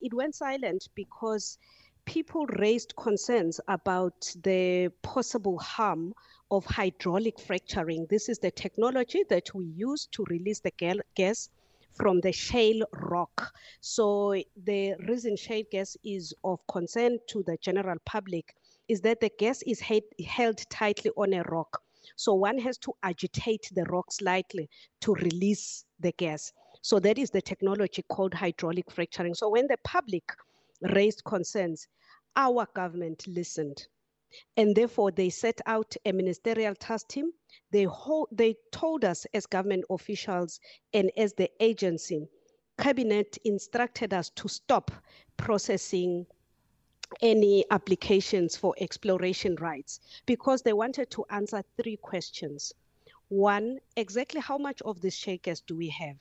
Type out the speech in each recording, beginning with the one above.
it went silent because people raised concerns about the possible harm of hydraulic fracturing. This is the technology that we use to release the gas from the shale rock. So, the reason shale gas is of concern to the general public is that the gas is held tightly on a rock. So, one has to agitate the rock slightly to release the gas. So that is the technology called hydraulic fracturing. So when the public raised concerns, our government listened. And therefore, they set out a ministerial task team. They, hold, they told us, as government officials and as the agency, cabinet instructed us to stop processing any applications for exploration rights because they wanted to answer three questions. One, exactly how much of these shakers do we have?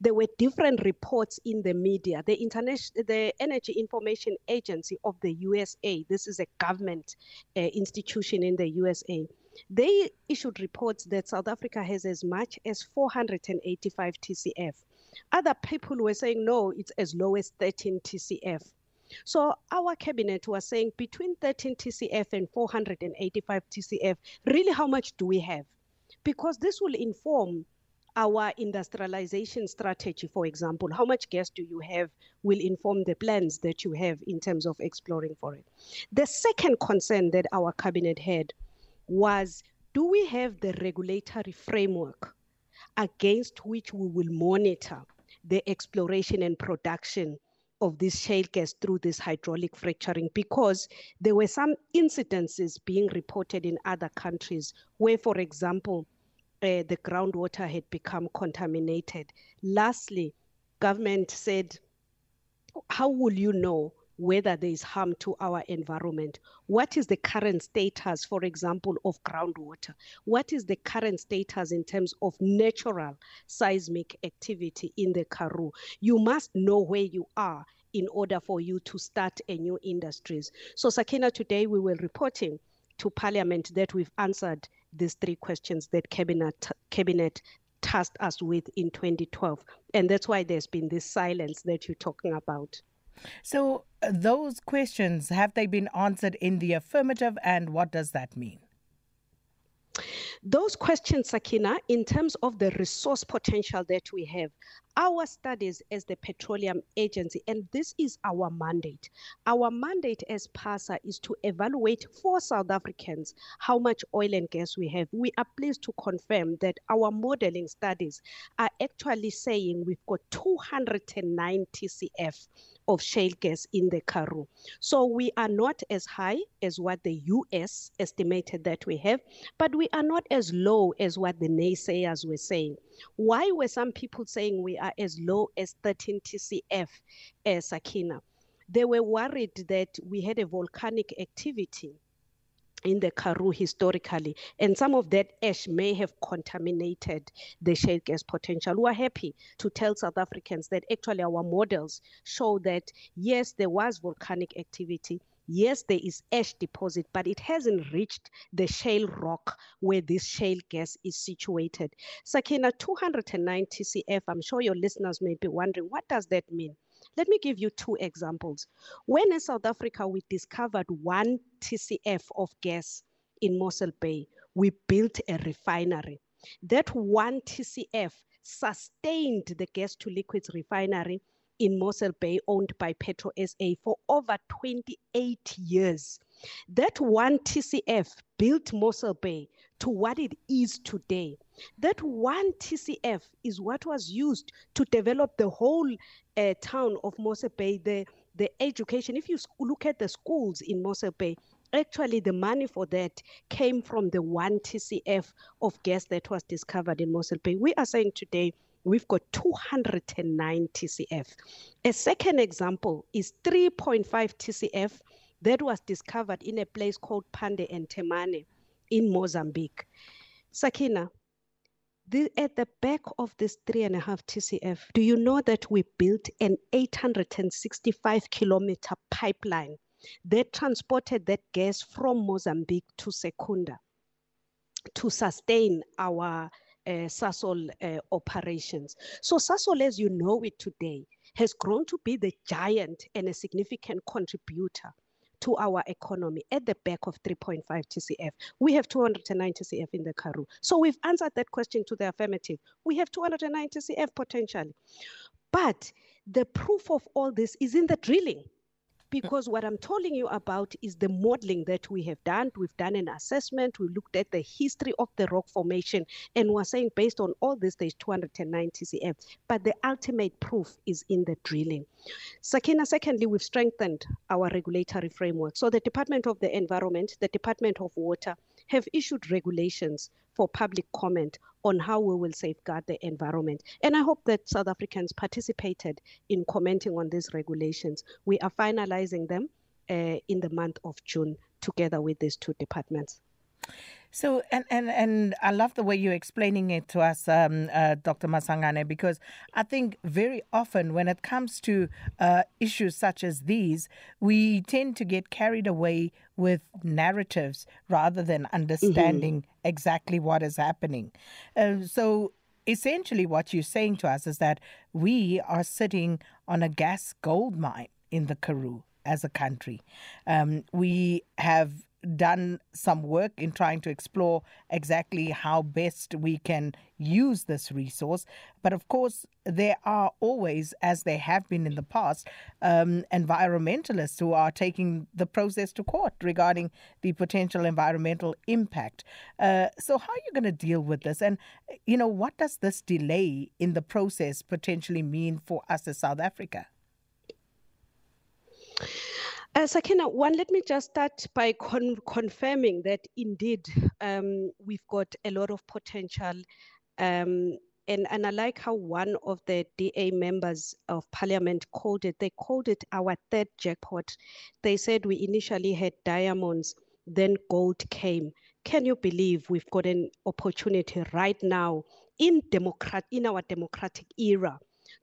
There were different reports in the media. The international, the Energy Information Agency of the USA. This is a government uh, institution in the USA. They issued reports that South Africa has as much as 485 TCF. Other people were saying no, it's as low as 13 TCF. So our cabinet was saying between 13 TCF and 485 TCF, really how much do we have? Because this will inform our industrialization strategy, for example, how much gas do you have will inform the plans that you have in terms of exploring for it. The second concern that our cabinet had was do we have the regulatory framework against which we will monitor the exploration and production of this shale gas through this hydraulic fracturing because there were some incidences being reported in other countries where, for example, uh, the groundwater had become contaminated. Lastly, government said, how will you know whether there is harm to our environment? What is the current status, for example, of groundwater? What is the current status in terms of natural seismic activity in the Karoo? You must know where you are in order for you to start a new industries. So Sakina, today we were reporting to Parliament that we've answered these three questions that cabinet cabinet tasked us with in 2012 and that's why there's been this silence that you're talking about so uh, those questions have they been answered in the affirmative and what does that mean Those questions, Sakina, in terms of the resource potential that we have, our studies as the Petroleum Agency, and this is our mandate. Our mandate as PASA is to evaluate for South Africans how much oil and gas we have. We are pleased to confirm that our modeling studies are actually saying we've got 209 TCF of shale gas in the Karoo. So we are not as high as what the US estimated that we have, but we are not as as low as what the naysayers were saying. Why were some people saying we are as low as 13 TCF, uh, Sakina? They were worried that we had a volcanic activity in the Karoo historically, and some of that ash may have contaminated the shale gas potential. We are happy to tell South Africans that actually our models show that yes, there was volcanic activity, Yes, there is ash deposit, but it hasn't reached the shale rock where this shale gas is situated. Sakina, 290 CF, I'm sure your listeners may be wondering, what does that mean? Let me give you two examples. When in South Africa we discovered one TCF of gas in Mossel Bay, we built a refinery. That one TCF sustained the gas to liquids refinery in Mossel Bay owned by Petro SA for over 28 years. That one TCF built Mossel Bay to what it is today. That one TCF is what was used to develop the whole uh, town of Mossel Bay, the, the education. If you look at the schools in Mossel Bay, actually the money for that came from the one TCF of gas that was discovered in Mossel Bay. We are saying today we've got 209 TCF. A second example is 3.5 TCF that was discovered in a place called Pande and Temane in Mozambique. Sakina, the, at the back of this three and a half TCF, do you know that we built an 865 kilometer pipeline that transported that gas from Mozambique to Secunda to sustain our Eh, SASOL eh, operations. So SASOL, as you know it today, has grown to be the giant and a significant contributor to our economy at the back of 3.5 TCF. We have 209 TCF in the Karoo. So we've answered that question to the affirmative. We have 209 TCF potentially. But the proof of all this is in the drilling. because what I'm telling you about is the modeling that we have done. We've done an assessment, we looked at the history of the rock formation, and we're saying based on all this, there's 209 TCF. But the ultimate proof is in the drilling. Sakina, secondly, we've strengthened our regulatory framework. So the Department of the Environment, the Department of Water have issued regulations for public comment on how we will safeguard the environment. And I hope that South Africans participated in commenting on these regulations. We are finalizing them uh, in the month of June together with these two departments. So and and and I love the way you're explaining it to us, um, uh, Dr. Masangane, because I think very often when it comes to uh, issues such as these, we tend to get carried away with narratives rather than mm-hmm. understanding mm-hmm. exactly what is happening. Uh, so essentially, what you're saying to us is that we are sitting on a gas gold mine in the Karoo as a country. Um, we have done some work in trying to explore exactly how best we can use this resource but of course there are always as there have been in the past um environmentalists who are taking the process to court regarding the potential environmental impact uh so how are you going to deal with this and you know what does this delay in the process potentially mean for us as South Africa Uh, Sakina, one, let me just start by con confirming that indeed um, we've got a lot of potential. Um, and, and I like how one of the DA members of parliament called it, they called it our third jackpot. They said we initially had diamonds, then gold came. Can you believe we've got an opportunity right now in, democrat, in our democratic era?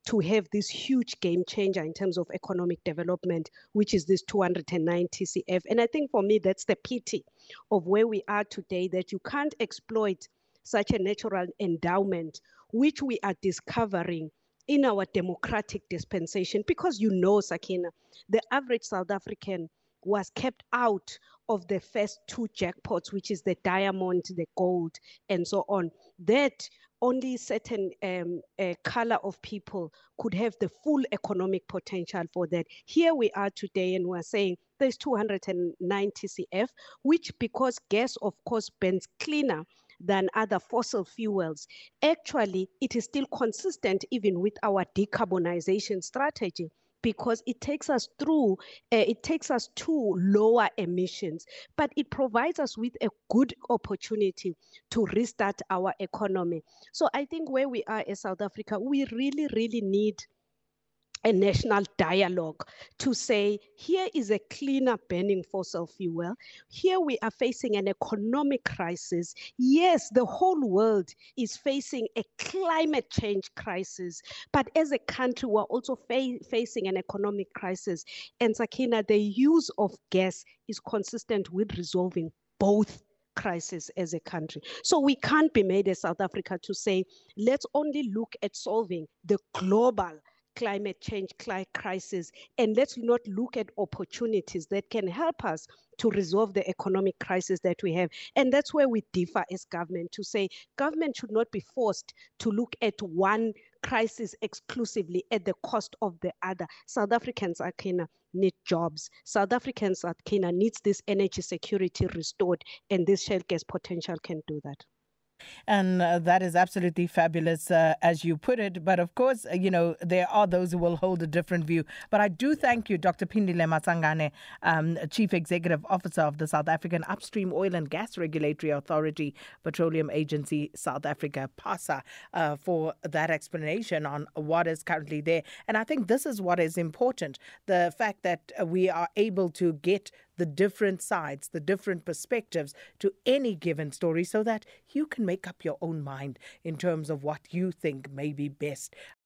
to have this huge game changer in terms of economic development, which is this 209 TCF. And I think for me, that's the pity of where we are today that you can't exploit such a natural endowment, which we are discovering in our democratic dispensation. Because you know, Sakina, the average South African was kept out of the first two jackpots, which is the diamond, the gold, and so on. That only certain um, uh, color of people could have the full economic potential for that. Here we are today and we're saying there's 290 CF, which because gas, of course, burns cleaner than other fossil fuels. Actually, it is still consistent even with our decarbonization strategy because it takes us through, uh, it takes us to lower emissions, but it provides us with a good opportunity to restart our economy. So I think where we are in South Africa, we really, really need a national dialogue to say here is a cleaner burning fossil fuel. Here we are facing an economic crisis. Yes, the whole world is facing a climate change crisis, but as a country, we're also fa- facing an economic crisis. And Sakina, the use of gas is consistent with resolving both crisis as a country. So we can't be made as South Africa to say, let's only look at solving the global climate change crisis and let's not look at opportunities that can help us to resolve the economic crisis that we have and that's where we differ as government to say government should not be forced to look at one crisis exclusively at the cost of the other. South Africans are keener need jobs. South Africans are keener needs this energy security restored, and this shale gas potential can do that. And uh, that is absolutely fabulous, uh, as you put it. But of course, uh, you know, there are those who will hold a different view. But I do thank you, Dr. Pindile Matsangane, um, Chief Executive Officer of the South African Upstream Oil and Gas Regulatory Authority, Petroleum Agency South Africa, PASA, uh, for that explanation on what is currently there. And I think this is what is important the fact that we are able to get the different sides, the different perspectives to any given story so that you can make up your own mind in terms of what you think may be best.